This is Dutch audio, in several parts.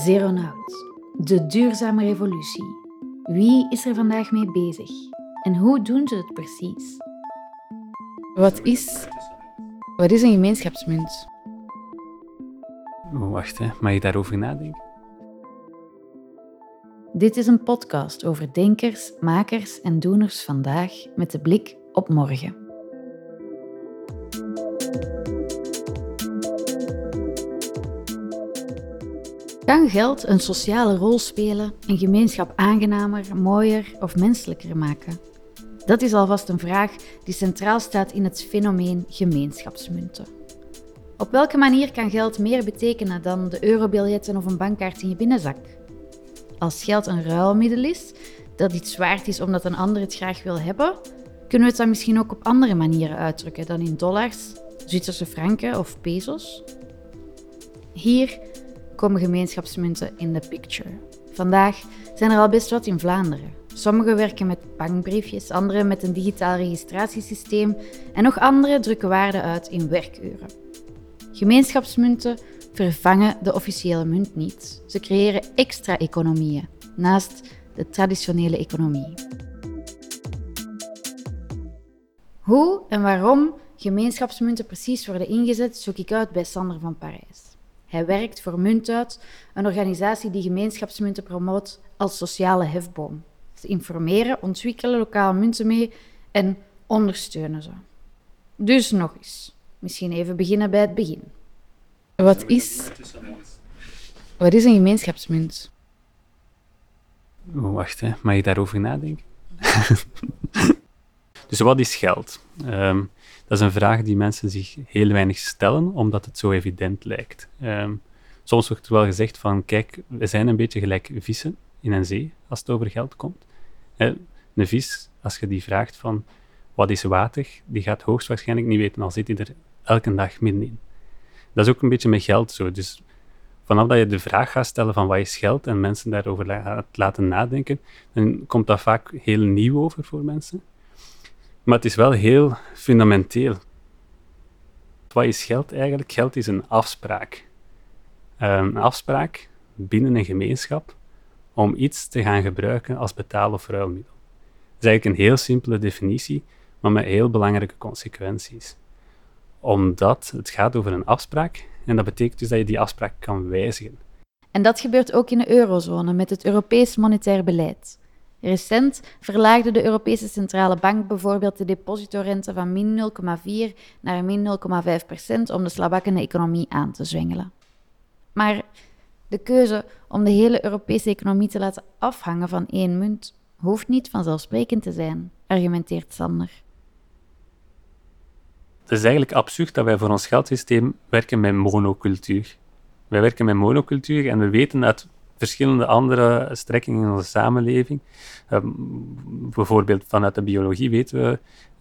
Zeronaut, de duurzame revolutie. Wie is er vandaag mee bezig? En hoe doen ze het precies? Wat is, wat is een gemeenschapsmunt? Oh, wacht, hè. mag je daarover nadenken? Dit is een podcast over denkers, makers en doeners vandaag met de blik op morgen. Kan geld een sociale rol spelen, een gemeenschap aangenamer, mooier of menselijker maken? Dat is alvast een vraag die centraal staat in het fenomeen gemeenschapsmunten. Op welke manier kan geld meer betekenen dan de eurobiljetten of een bankkaart in je binnenzak? Als geld een ruilmiddel is, dat iets waard is omdat een ander het graag wil hebben, kunnen we het dan misschien ook op andere manieren uitdrukken dan in dollars, Zwitserse franken of pesos? Hier komen gemeenschapsmunten in de picture. Vandaag zijn er al best wat in Vlaanderen. Sommigen werken met bankbriefjes, anderen met een digitaal registratiesysteem en nog anderen drukken waarde uit in werkuren. Gemeenschapsmunten vervangen de officiële munt niet. Ze creëren extra economieën naast de traditionele economie. Hoe en waarom gemeenschapsmunten precies worden ingezet, zoek ik uit bij Sander van Parijs. Hij werkt voor Muntuit, een organisatie die gemeenschapsmunten promoot als sociale hefboom. Ze informeren, ontwikkelen lokale munten mee en ondersteunen ze. Dus nog eens, misschien even beginnen bij het begin. Wat is, wat is een gemeenschapsmunt? Oh, wacht, hè. mag je daarover nadenken? dus wat is geld? Um, dat is een vraag die mensen zich heel weinig stellen, omdat het zo evident lijkt. Um, soms wordt er wel gezegd van, kijk, we zijn een beetje gelijk vissen in een zee, als het over geld komt. Een vis, als je die vraagt van, wat is water, die gaat hoogstwaarschijnlijk niet weten, al zit hij er elke dag middenin. Dat is ook een beetje met geld zo. Dus vanaf dat je de vraag gaat stellen van wat is geld en mensen daarover gaat laten nadenken, dan komt dat vaak heel nieuw over voor mensen. Maar het is wel heel fundamenteel. Wat is geld eigenlijk? Geld is een afspraak. Ehm, een afspraak binnen een gemeenschap om iets te gaan gebruiken als betaal- of ruilmiddel. Dat is eigenlijk een heel simpele definitie, maar met heel belangrijke consequenties. Omdat het gaat over een afspraak en dat betekent dus dat je die afspraak kan wijzigen. En dat gebeurt ook in de eurozone met het Europees Monetair Beleid. Recent verlaagde de Europese Centrale Bank bijvoorbeeld de depositorente van min 0,4 naar min 0,5 procent om de slabakkende economie aan te zwengelen. Maar de keuze om de hele Europese economie te laten afhangen van één munt hoeft niet vanzelfsprekend te zijn, argumenteert Sander. Het is eigenlijk absurd dat wij voor ons geldsysteem werken met monocultuur. Wij werken met monocultuur en we weten uit verschillende andere strekkingen in onze samenleving. Ehm, bijvoorbeeld vanuit de biologie weten we,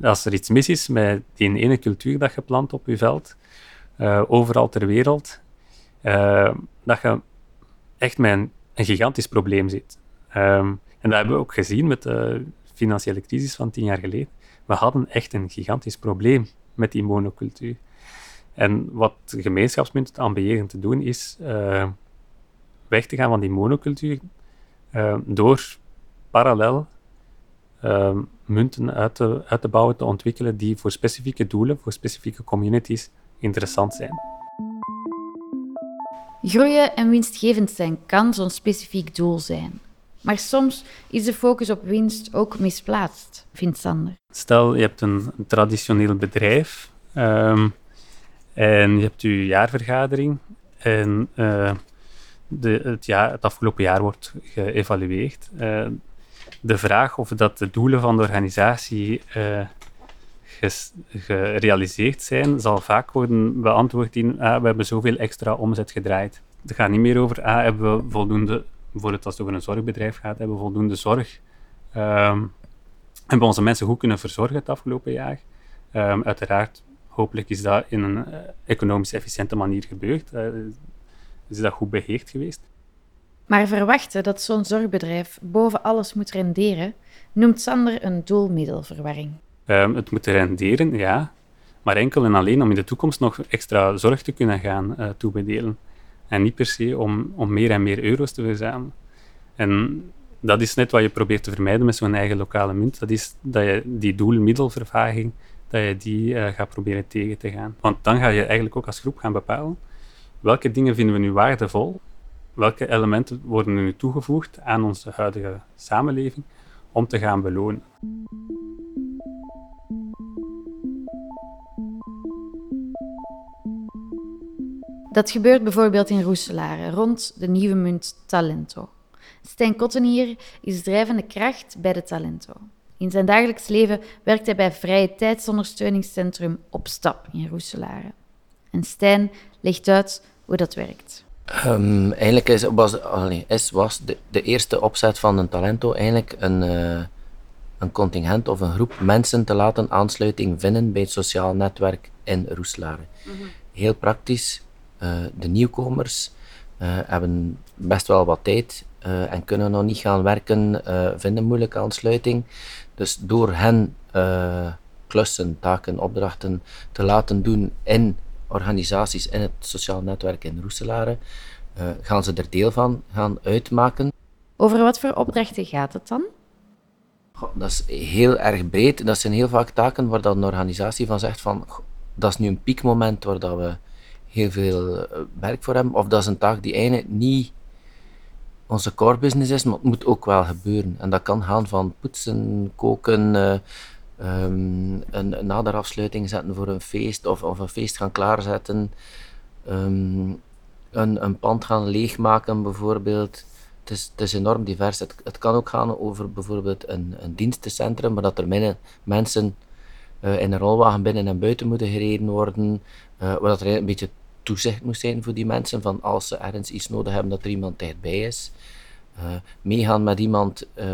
als er iets mis is met die ene cultuur dat je plant op je veld, uh, overal ter wereld, uh, dat je echt met een, een gigantisch probleem zit. Um, en dat hebben we ook gezien met de financiële crisis van tien jaar geleden. We hadden echt een gigantisch probleem met die monocultuur. En wat gemeenschapsmunten ambiëren te doen, is uh, weg te gaan van die monocultuur uh, door parallel uh, munten uit te, uit te bouwen, te ontwikkelen die voor specifieke doelen, voor specifieke communities interessant zijn. Groeien en winstgevend zijn kan zo'n specifiek doel zijn. Maar soms is de focus op winst ook misplaatst, vindt Sander. Stel, je hebt een, traditioneel bedrijf um, en je hebt je jaarvergadering en uh, de, het, jaar, afgelopen jaar wordt geëvalueerd. Uh, de vraag of dat de doelen van de organisatie ges, gerealiseerd zijn, zal vaak worden beantwoord in ah, we hebben zoveel extra omzet gedraaid. Het gaat niet meer over ah, hebben we voldoende, bijvoorbeeld als het over een zorgbedrijf gaat, hebben we voldoende zorg. Um, hebben we onze mensen goed kunnen verzorgen het afgelopen jaar. Um, uiteraard, hopelijk is dat in een uh, economisch efficiënte manier gebeurd. Is dat goed beheerd geweest. Maar verwachten dat zo'n zorgbedrijf boven alles moet renderen, noemt Sander een doelmiddelverwarring. Um, het moet renderen, ja, maar enkel en alleen om in de toekomst nog extra zorg te kunnen gaan uh, toebedelen. En niet per se om, om meer en meer euro's te verzamelen. En dat is net wat je probeert te vermijden met zo'n eigen lokale munt. Dat is dat je die doel-middelvervaging, dat je die uh, gaat proberen tegen te gaan. Want dan ga je eigenlijk ook als groep gaan bepalen welke dingen vinden we nu waardevol, welke elementen worden er nu toegevoegd aan onze huidige samenleving om te gaan belonen. Dat gebeurt bijvoorbeeld in Roeselare rond de nieuwe munt Talento. Stijn Kottenier is drijvende kracht bij de Talento. In zijn dagelijks leven werkt hij bij Vrije Tijdsondersteuningscentrum Op Stap in Roeselare. En Stijn legt uit hoe dat werkt. Um, eigenlijk is, was, allee, is, was de, de, eerste opzet van een Talento eigenlijk een, uh, een contingent of een groep mensen te laten aansluiting vinden bij het sociaal netwerk in Roeselare. Mm -hmm. Heel praktisch, uh, de nieuwkomers uh, hebben best wel wat tijd en kunnen nog niet gaan werken, vinden moeilijke aansluiting. Dus door hen klussen, taken, opdrachten te laten doen in organisaties in het sociaal netwerk in Roeselare, gaan ze er deel van gaan uitmaken. Over wat voor opdrachten gaat het dan? Goh, dat is heel erg breed. Dat zijn heel vaak taken waar dat een organisatie van zegt van dat is nu een piekmoment waar dat we heel veel eh, werk voor hebben. Of dat is een taak die eigenlijk niet onze core business is, maar het moet ook wel gebeuren. En dat kan gaan van poetsen, koken, uh, um, een, naderafsluiting zetten voor een feest, of, of een feest gaan klaarzetten, um, een, een pand gaan leegmaken bijvoorbeeld. Het is, het is enorm divers. Het, kan ook gaan over bijvoorbeeld een, een dienstencentrum, maar dat er mensen uh, in een rolwagen binnen en buiten moeten gereden worden, uh, waar dat er een beetje toezicht moet zijn voor die mensen, van als ze ergens iets nodig hebben, dat er iemand dichtbij is. Uh, meegaan met iemand uh,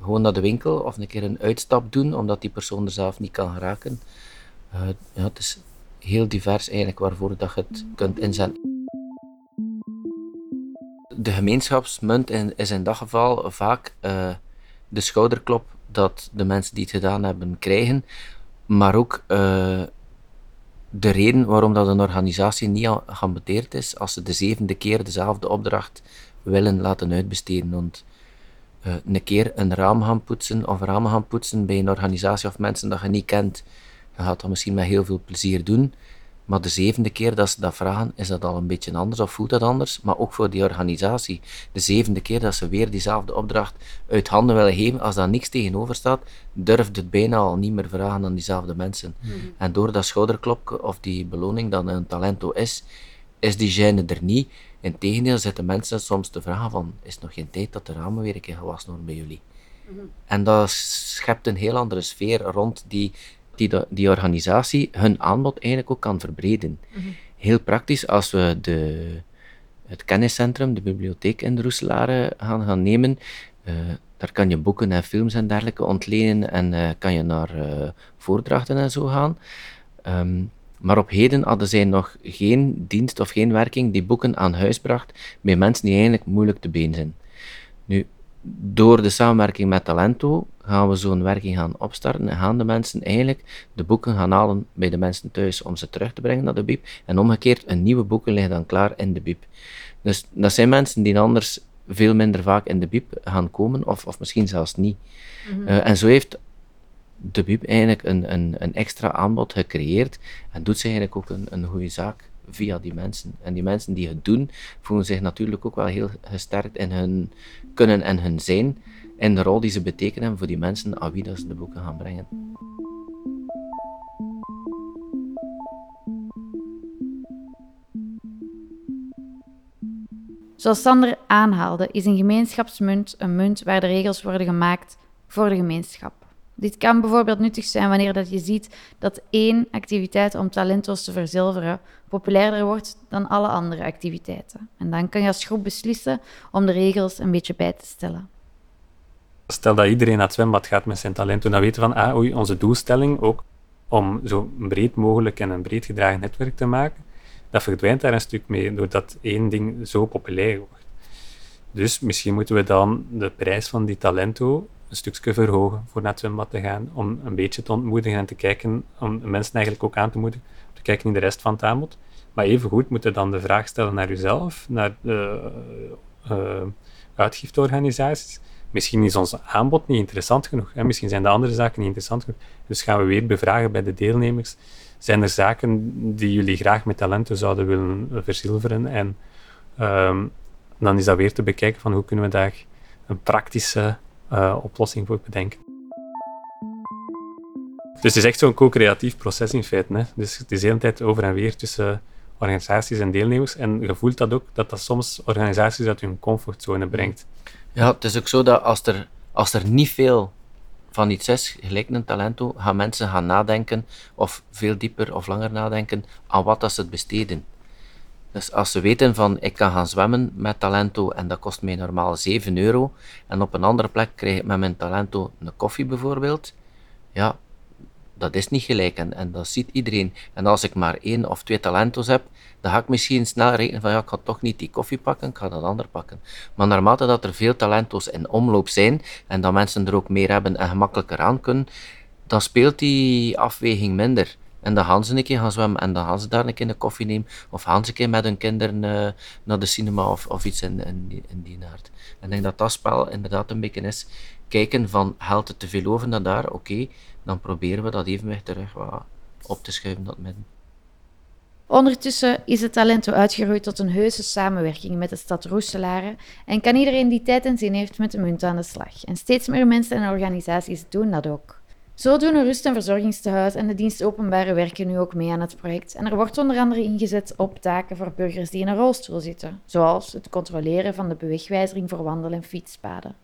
gewoon naar de winkel of een keer een uitstap doen, omdat die persoon er zelf niet kan geraken. Uh, ja, het is heel divers eigenlijk waarvoor dat je het kunt inzetten. De gemeenschapsmunt is in dat geval vaak de schouderklop dat de mensen die het gedaan hebben krijgen, maar ook de reden waarom dat een organisatie niet geambeteerd is als ze de zevende keer dezelfde opdracht willen laten uitbesteden. Want uh, een keer een raam gaan poetsen of ramen gaan poetsen bij een organisatie of mensen dat je niet kent, je gaat dat misschien met heel veel plezier doen. Maar de zevende keer dat ze dat vragen, is dat al een beetje anders of voelt dat anders. Maar ook voor die organisatie. De zevende keer dat ze weer diezelfde opdracht uit handen willen geven, als daar niks tegenover staat, durft het bijna al niet meer vragen aan diezelfde mensen. Mhm. En door dat schouderklopje of die beloning dat een talento is, is die gêne er niet. Integendeel zitten mensen soms te vragen van, is het nog geen tijd dat de ramen weer een keer gewassen worden bij jullie? Mhm. En dat schept een heel andere sfeer rond die die, die organisatie hun aanbod eigenlijk ook kan verbreden. Mhm. Heel praktisch, als we de, het kenniscentrum, de bibliotheek in de Roeselare gaan, gaan nemen, uh, daar kan je boeken en films en dergelijke ontlenen en uh, kan je naar uh, voordrachten en zo gaan. Um, maar op heden hadden zij nog geen dienst of geen werking die boeken aan huis bracht bij mensen die eigenlijk moeilijk te been zijn. Nu, door de samenwerking met Talento gaan we zo'n werking gaan opstarten en gaan de mensen eigenlijk de boeken gaan halen bij de mensen thuis om ze terug te brengen naar de BIB. En omgekeerd, een nieuwe boeken liggen dan klaar in de BIB. Dus dat zijn mensen die anders veel minder vaak in de BIB gaan komen, of, of misschien zelfs niet. Mm en zo heeft de BIB eigenlijk een, een, een extra aanbod gecreëerd en doet ze eigenlijk ook een, een goede zaak via die mensen. En die mensen die het doen, voelen zich natuurlijk ook wel heel gesterkt in hun kunnen en hun zijn en de rol die ze betekenen voor die mensen aan wie ze de boeken gaan brengen. Zoals Sander aanhaalde, is een gemeenschapsmunt een munt waar de regels worden gemaakt voor de gemeenschap. Dit kan bijvoorbeeld nuttig zijn wanneer dat je ziet dat één activiteit om talento's te verzilveren populairder wordt dan alle andere activiteiten. En dan kan je als groep beslissen om de regels een beetje bij te stellen. Stel dat iedereen naar het zwembad gaat met zijn talent, dan weten we van ah, oei, onze doelstelling ook om zo breed mogelijk en een breed gedragen netwerk te maken, dat verdwijnt daar een stuk mee, doordat één ding zo populair wordt. Dus misschien moeten we dan de prijs van die talento een stukje verhogen voor naar het zwembad te gaan, om een beetje te ontmoedigen en te kijken, om mensen eigenlijk ook aan te moedigen, om te kijken in de rest van het aanbod. Maar evengoed moet je dan de vraag stellen naar jezelf, naar de uh, uitgifteorganisaties. Misschien is ons aanbod niet interessant genoeg. Hè? Misschien zijn de andere zaken niet interessant genoeg. Dus gaan we weer bevragen bij de deelnemers. Zijn er zaken die jullie graag met talenten zouden willen verzilveren? En ehm, dan is dat weer te bekijken van hoe kunnen we daar een praktische uh, oplossing voor bedenken. Dus het is echt zo'n co-creatief proces in feite. Hè? Dus het is de hele tijd over en weer tussen organisaties en deelnemers. En je voelt dat ook, dat dat soms organisaties uit hun comfortzone brengt. Ja, het is ook zo dat als er, als er niet veel van iets is, gelijk een talento, gaan mensen gaan nadenken, of veel dieper of langer nadenken, aan wat dat ze besteden. Dus als ze weten van ik kan gaan zwemmen met Talento en dat kost mij normaal 7 euro en op een andere plek krijg ik met mijn Talento een koffie bijvoorbeeld, ja, dat is niet gelijk en, en dat ziet iedereen. En als ik maar één of twee talentos heb, dan ga ik misschien snel rekenen van ja, ik ga toch niet die koffie pakken, ik ga dat ander pakken. Maar naarmate dat er veel talentos in omloop zijn en dat mensen er ook meer hebben en gemakkelijker aan kunnen, dan speelt die afweging minder. En dan gaan ze een keer gaan zwemmen en dan gaan ze daar een keer een koffie nemen. Of gaan ze een keer met hun kinderen uh, naar de cinema of, of iets in, in, in die aard. En ik denk dat dat spel inderdaad een beetje is. Kijken van, haalt het te veel over naar daar? Oké, dan proberen we dat evenwicht terug op te schuiven dat midden. Ondertussen is het Talento uitgegroeid tot een heuse samenwerking met de stad Roeselare en kan iedereen die tijd en zin heeft met de munt aan de slag. En steeds meer mensen en organisaties doen dat ook. Zo doen een rust- en verzorgingstehuis en de dienst Openbare Werken nu ook mee aan het project. En er wordt onder andere ingezet op taken voor burgers die in een rolstoel zitten, zoals het controleren van de bewegwijzering voor wandel- en fietspaden.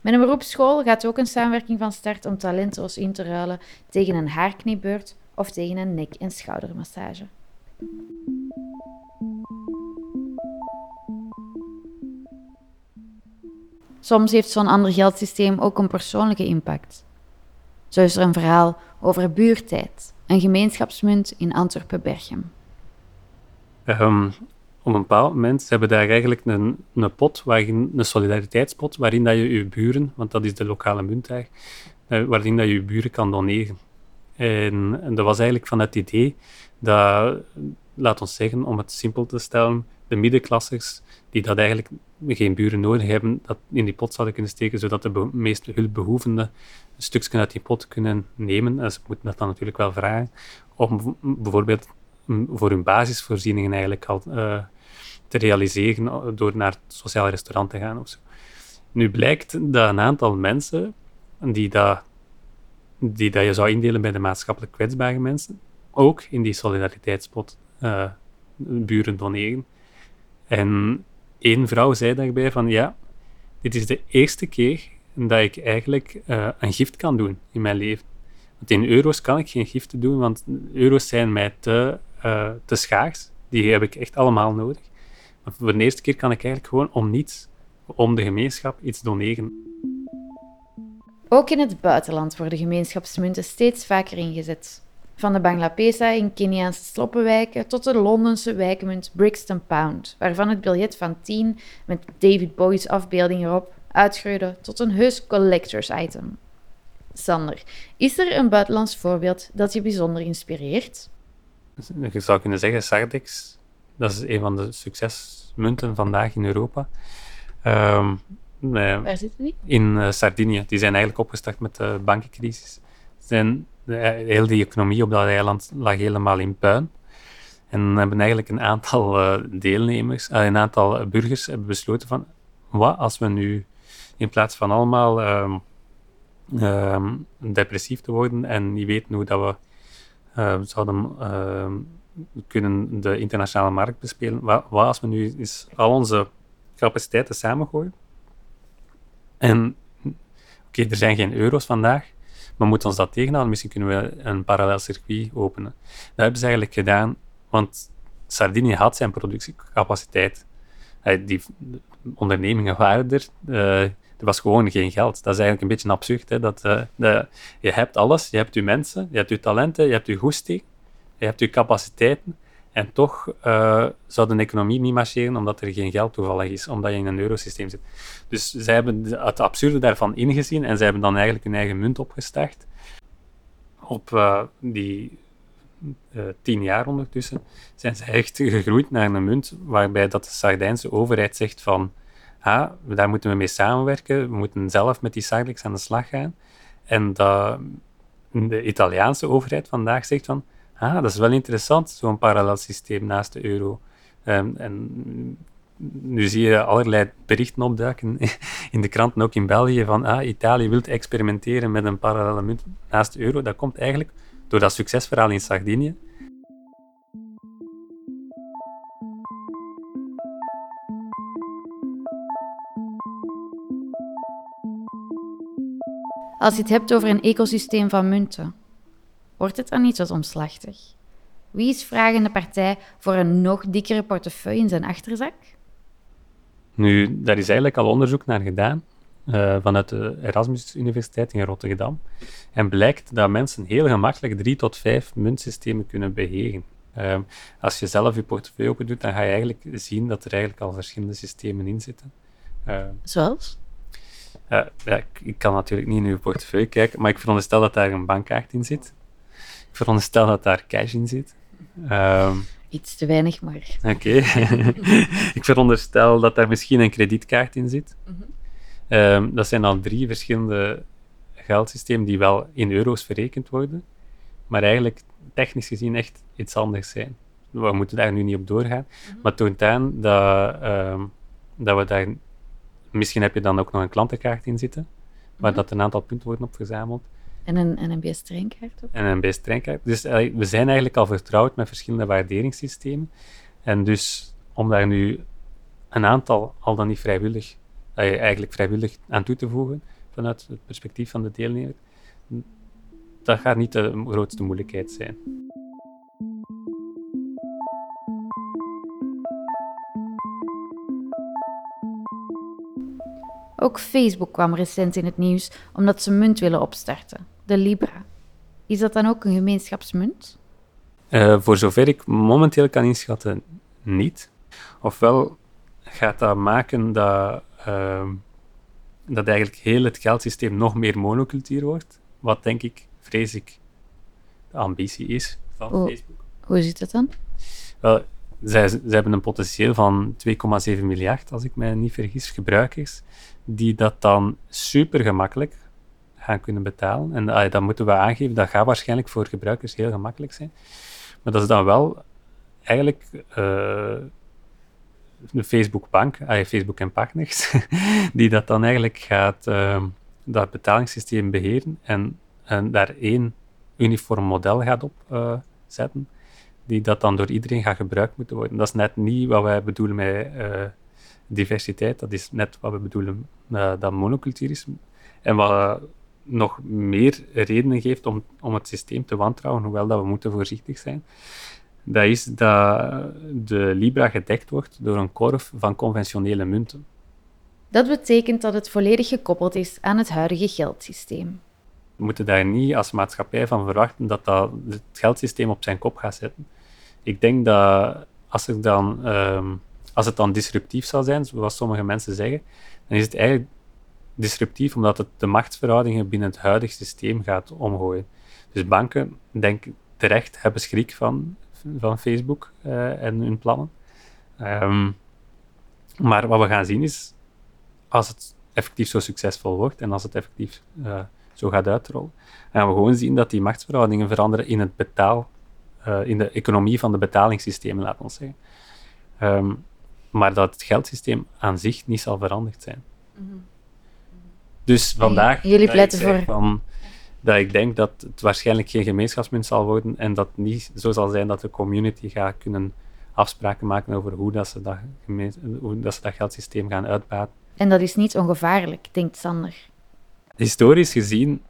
Met een beroepsschool gaat ook een samenwerking van start om talento's in te ruilen tegen een haarknipbeurt of tegen een nek- en schoudermassage. Soms heeft zo'n ander geldsysteem ook een persoonlijke impact. Zo is er een verhaal over buurtijd, een gemeenschapsmunt in Antwerpen-Berchem. Um, op een bepaald moment hebben daar eigenlijk een, een pot, waarin, een solidariteitspot, waarin dat je je buren, want dat is de lokale munt eh, waarin dat je je buren kan doneren. En, en dat was eigenlijk van het idee dat, laat ons zeggen, om het simpel te stellen, de middenklassers die dat eigenlijk geen buren nodig hebben, dat in die pot zouden kunnen steken, zodat de meest hulpbehoevenden een stukje uit die pot kunnen nemen. En ze moeten dat dan natuurlijk wel vragen, om bijvoorbeeld voor hun basisvoorzieningen eigenlijk al uh, te realiseren door naar het sociaal restaurant te gaan of zo. Nu blijkt dat een aantal mensen die dat, die dat je zou indelen bij de maatschappelijk kwetsbare mensen, ook in die solidariteitspot uh, buren doneren. En één vrouw zei daarbij van ja, dit is de eerste keer dat ik eigenlijk uh, een gift kan doen in mijn leven. Want in euro's kan ik geen giften doen, want euro's zijn mij te, uh, te schaars. Die heb ik echt allemaal nodig. Maar voor de eerste keer kan ik eigenlijk gewoon om niets, om de gemeenschap, iets doneren. Ook in het buitenland worden gemeenschapsmunten steeds vaker ingezet. Van de Bangla in Keniaanse sloppenwijken tot de Londense wijkmunt Brixton Pound, waarvan het biljet van 10 met David Bowie's afbeelding erop uitgroeide tot een heus collectors item. Sander, is er een buitenlands voorbeeld dat je bijzonder inspireert? Je zou kunnen zeggen Sardex. Dat is een van de succesmunten vandaag in Europa. Um, Waar zitten die? In uh, Sardinië. Die zijn eigenlijk opgestart met de bankencrisis. Zijn, de, heel die economie op dat eiland lag helemaal in puin. En hebben eigenlijk een aantal uh, deelnemers, uh, een aantal burgers hebben besloten van wat als we nu in plaats van allemaal um, um, depressief te worden en niet weten hoe dat we zouden uh, kunnen de internationale markt bespelen. Wat, wat, als we nu eens al onze capaciteiten samengooien? En oké, er zijn geen euro's vandaag, maar moeten ons dat tegenhouden? Misschien kunnen we een parallel circuit openen. Dat hebben ze eigenlijk gedaan, want Sardinië had zijn productiecapaciteit. Die ondernemingen waren er. Uh, er was gewoon geen geld. Dat is eigenlijk een beetje absurd. Hè? Dat, uh, de, je hebt alles, je hebt je mensen, je hebt je talenten, je hebt je goesting, je hebt je capaciteiten. En toch uh, zou de economie niet marcheren omdat er geen geld toevallig is, omdat je in een eurosysteem zit. Dus zij hebben het absurde daarvan ingezien en zij hebben dan eigenlijk hun eigen munt opgestart. Op uh, die uh, tien jaar ondertussen, zijn ze echt gegroeid naar een munt waarbij dat de Sardijnse overheid zegt van ah, daar moeten we mee samenwerken, we moeten zelf met die Sardex aan de slag gaan. En dat de Italiaanse overheid vandaag zegt van ah, dat is wel interessant, zo'n parallel systeem naast de euro. Um, en nu zie je allerlei berichten opduiken in de kranten, ook in België, van ah, Italië wil experimenteren met een parallele munt naast de euro. Dat komt eigenlijk door dat succesverhaal in Sardinië. Als je het hebt over een ecosysteem van munten, wordt het dan niet wat omslachtig? Wie is vragende partij voor een nog dikkere portefeuille in zijn achterzak? Nu, daar is eigenlijk al onderzoek naar gedaan uh, vanuit de Erasmus Universiteit in Rotterdam. En blijkt dat mensen heel gemakkelijk drie tot vijf muntsystemen kunnen beheren. Uh, als je zelf je portefeuille open doet, dan ga je eigenlijk zien dat er eigenlijk al verschillende systemen in zitten. Uh, Zoals? ja, ik, ik, kan natuurlijk niet in uw portefeuille kijken, maar ik veronderstel dat daar een bankkaart in zit. Ik veronderstel dat daar cash in zit. Ehm, Iets te weinig, maar. Oké. ik veronderstel dat daar misschien een kredietkaart in zit. Mhm. Ehm, dat zijn al drie verschillende geldsystemen die wel in euro's verrekend worden, maar eigenlijk technisch gezien echt iets anders zijn. We moeten daar nu niet op doorgaan, mm maar toont aan dat, ehm, dat we daar. Misschien heb je dan ook nog een klantenkaart in zitten, waar mhm. dat een aantal punten worden op verzameld. En een NMBS-treinkaart ook? En een NMBS-treinkaart. Dus uh, we zijn eigenlijk al vertrouwd met verschillende waarderingssystemen. En dus om daar nu een aantal al dan niet vrijwillig, eigenlijk vrijwillig aan toe te voegen, vanuit het perspectief van de deelnemer, dat gaat niet de grootste moeilijkheid zijn. Ook Facebook kwam recent in het nieuws omdat ze munt willen opstarten de Libra. Is dat dan ook een gemeenschapsmunt? Uh, voor zover ik momenteel kan inschatten, niet. Ofwel gaat dat maken dat, uh, dat eigenlijk heel het geldsysteem nog meer monocultuur wordt. Wat denk ik, vrees ik, de ambitie is van Facebook. Hoe zit dat dan? Wel, zij, zij hebben een potentieel van 2,7 miljard, als ik mij niet vergis, gebruikers, die dat dan super gemakkelijk gaan kunnen betalen. En dat moeten we aangeven, dat gaat waarschijnlijk voor gebruikers heel gemakkelijk zijn. Maar dat is dan wel eigenlijk de Facebook Bank, Facebook en partners, die dat dan eigenlijk gaat, uh, dat betalingssysteem beheren en, en daar één uniform model gaat op uh, zetten, die dat dan door iedereen gaat gebruikt moeten worden. Dat is net niet wat wij bedoelen met uh, diversiteit, dat is net wat we bedoelen uh, dat. En wat nog meer redenen geeft om, om het systeem te wantrouwen, hoewel dat we moeten voorzichtig zijn, dat is dat de Libra gedekt wordt door een korf van conventionele munten. Dat betekent dat het volledig gekoppeld is aan het huidige geldsysteem. We moeten daar niet als maatschappij van verwachten dat dat het geldsysteem op zijn kop gaat zetten. Ik denk dat als, er dan, um, als het dan disruptief zou zijn, zoals sommige mensen zeggen, dan is het eigenlijk disruptief omdat het de machtsverhoudingen binnen het huidige systeem gaat omgooien. Dus banken, denk terecht, hebben schrik van, van Facebook uh, en hun plannen. Um, maar wat we gaan zien is, als het effectief zo succesvol wordt en als het effectief uh, zo gaat uitrollen, gaan we gewoon zien dat die machtsverhoudingen veranderen in het betaal, uh, in de economie van de betalingssystemen, laten we zeggen. Um, maar dat het geldsysteem aan zich niet zal veranderd zijn. -hmm. Dus vandaag Jullie pleiten voor... Van, dat ik denk dat het waarschijnlijk geen gemeenschapsmunt zal worden en dat het niet zo zal zijn dat de community gaat kunnen afspraken maken over hoe, dat ze, dat, hoe dat, ze dat geldsysteem gaan uitbaten. En dat is niet ongevaarlijk, denkt Sander. Historisch gezien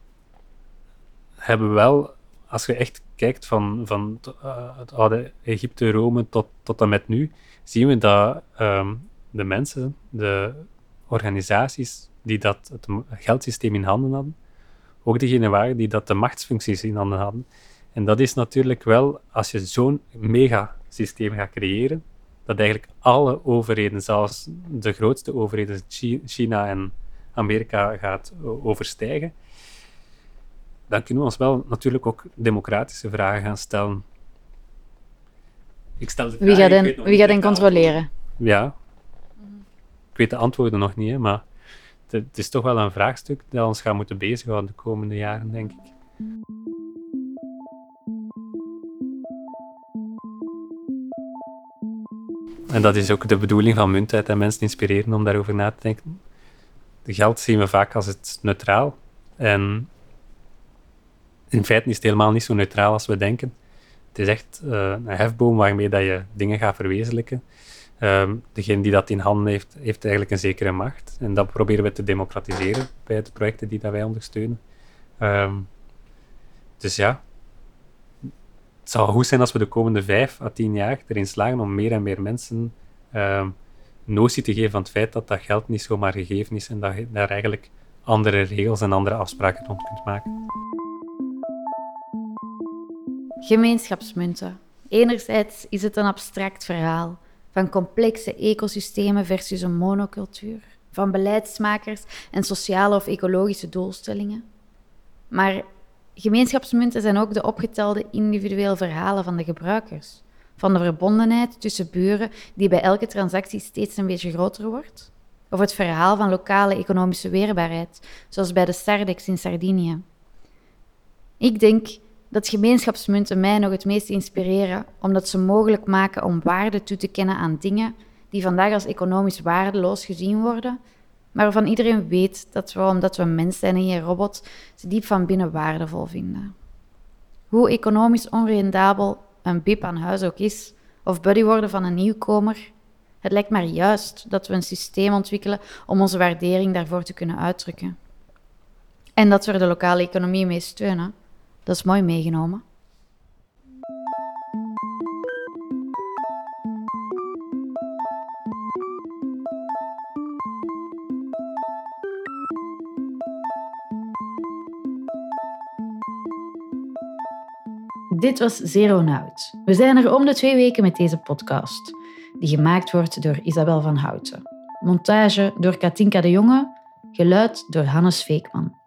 hebben we wel, als je echt kijkt van, van uh, het oude Egypte, Rome tot, tot en met nu, zien we dat um, de mensen, de organisaties, die dat het geldsysteem in handen hadden, ook degene waren die dat de machtsfuncties in handen hadden. En dat is natuurlijk wel, als je zo'n megasysteem gaat creëren, dat eigenlijk alle overheden, zelfs de grootste overheden, China en Amerika, gaat overstijgen, dan kunnen we ons wel natuurlijk ook democratische vragen gaan stellen. Ik stel de Wie gaat hen, wie gaat hen controleren? Ja. Ik weet de Controleren. Ja. Ik weet de antwoorden nog niet, hè, maar het, is toch wel een vraagstuk dat ons gaat moeten bezighouden de komende jaren, denk ik. En dat is ook de bedoeling van muntheid en mensen inspireren om daarover na te denken. De geld zien we vaak als het neutraal. En in feite is het helemaal niet zo neutraal als we denken. Het is echt eh, een hefboom waarmee dat je dingen gaat verwezenlijken. Ehm, degene die dat in handen heeft, heeft eigenlijk een zekere macht. En dat proberen we te democratiseren bij de projecten die dat wij ondersteunen. Ehm, dus ja, het zou goed zijn als we de komende vijf à tien jaar erin slagen om meer en meer mensen ehm, notie te geven van het feit dat dat geld niet zomaar gegeven is en dat je daar eigenlijk andere regels en andere afspraken rond kunt maken. Gemeenschapsmunten. Enerzijds is het een abstract verhaal van complexe ecosystemen versus een monocultuur, van beleidsmakers en sociale of ecologische doelstellingen. Maar gemeenschapsmunten zijn ook de opgetelde individuele verhalen van de gebruikers, van de verbondenheid tussen buren die bij elke transactie steeds een beetje groter wordt, of het verhaal van lokale economische weerbaarheid, zoals bij de Sardex in Sardinië. Ik denk dat gemeenschapsmunten mij nog het meest inspireren, omdat ze mogelijk maken om waarde toe te kennen aan dingen die vandaag als economisch waardeloos gezien worden, maar waarvan iedereen weet dat we, omdat we mens zijn en geen robot, ze diep van binnen waardevol vinden. Hoe economisch onrendabel een bib aan huis ook is, of buddy worden van een nieuwkomer, het lijkt maar juist dat we een systeem ontwikkelen om onze waardering daarvoor te kunnen uitdrukken. En dat we de lokale economie mee steunen. Dat is mooi meegenomen. Dit was Zeronaut. We zijn er om de twee weken met deze podcast, die gemaakt wordt door Isabel van Houten. Montage door Katinka de Jonge, geluid door Hannes Veekman.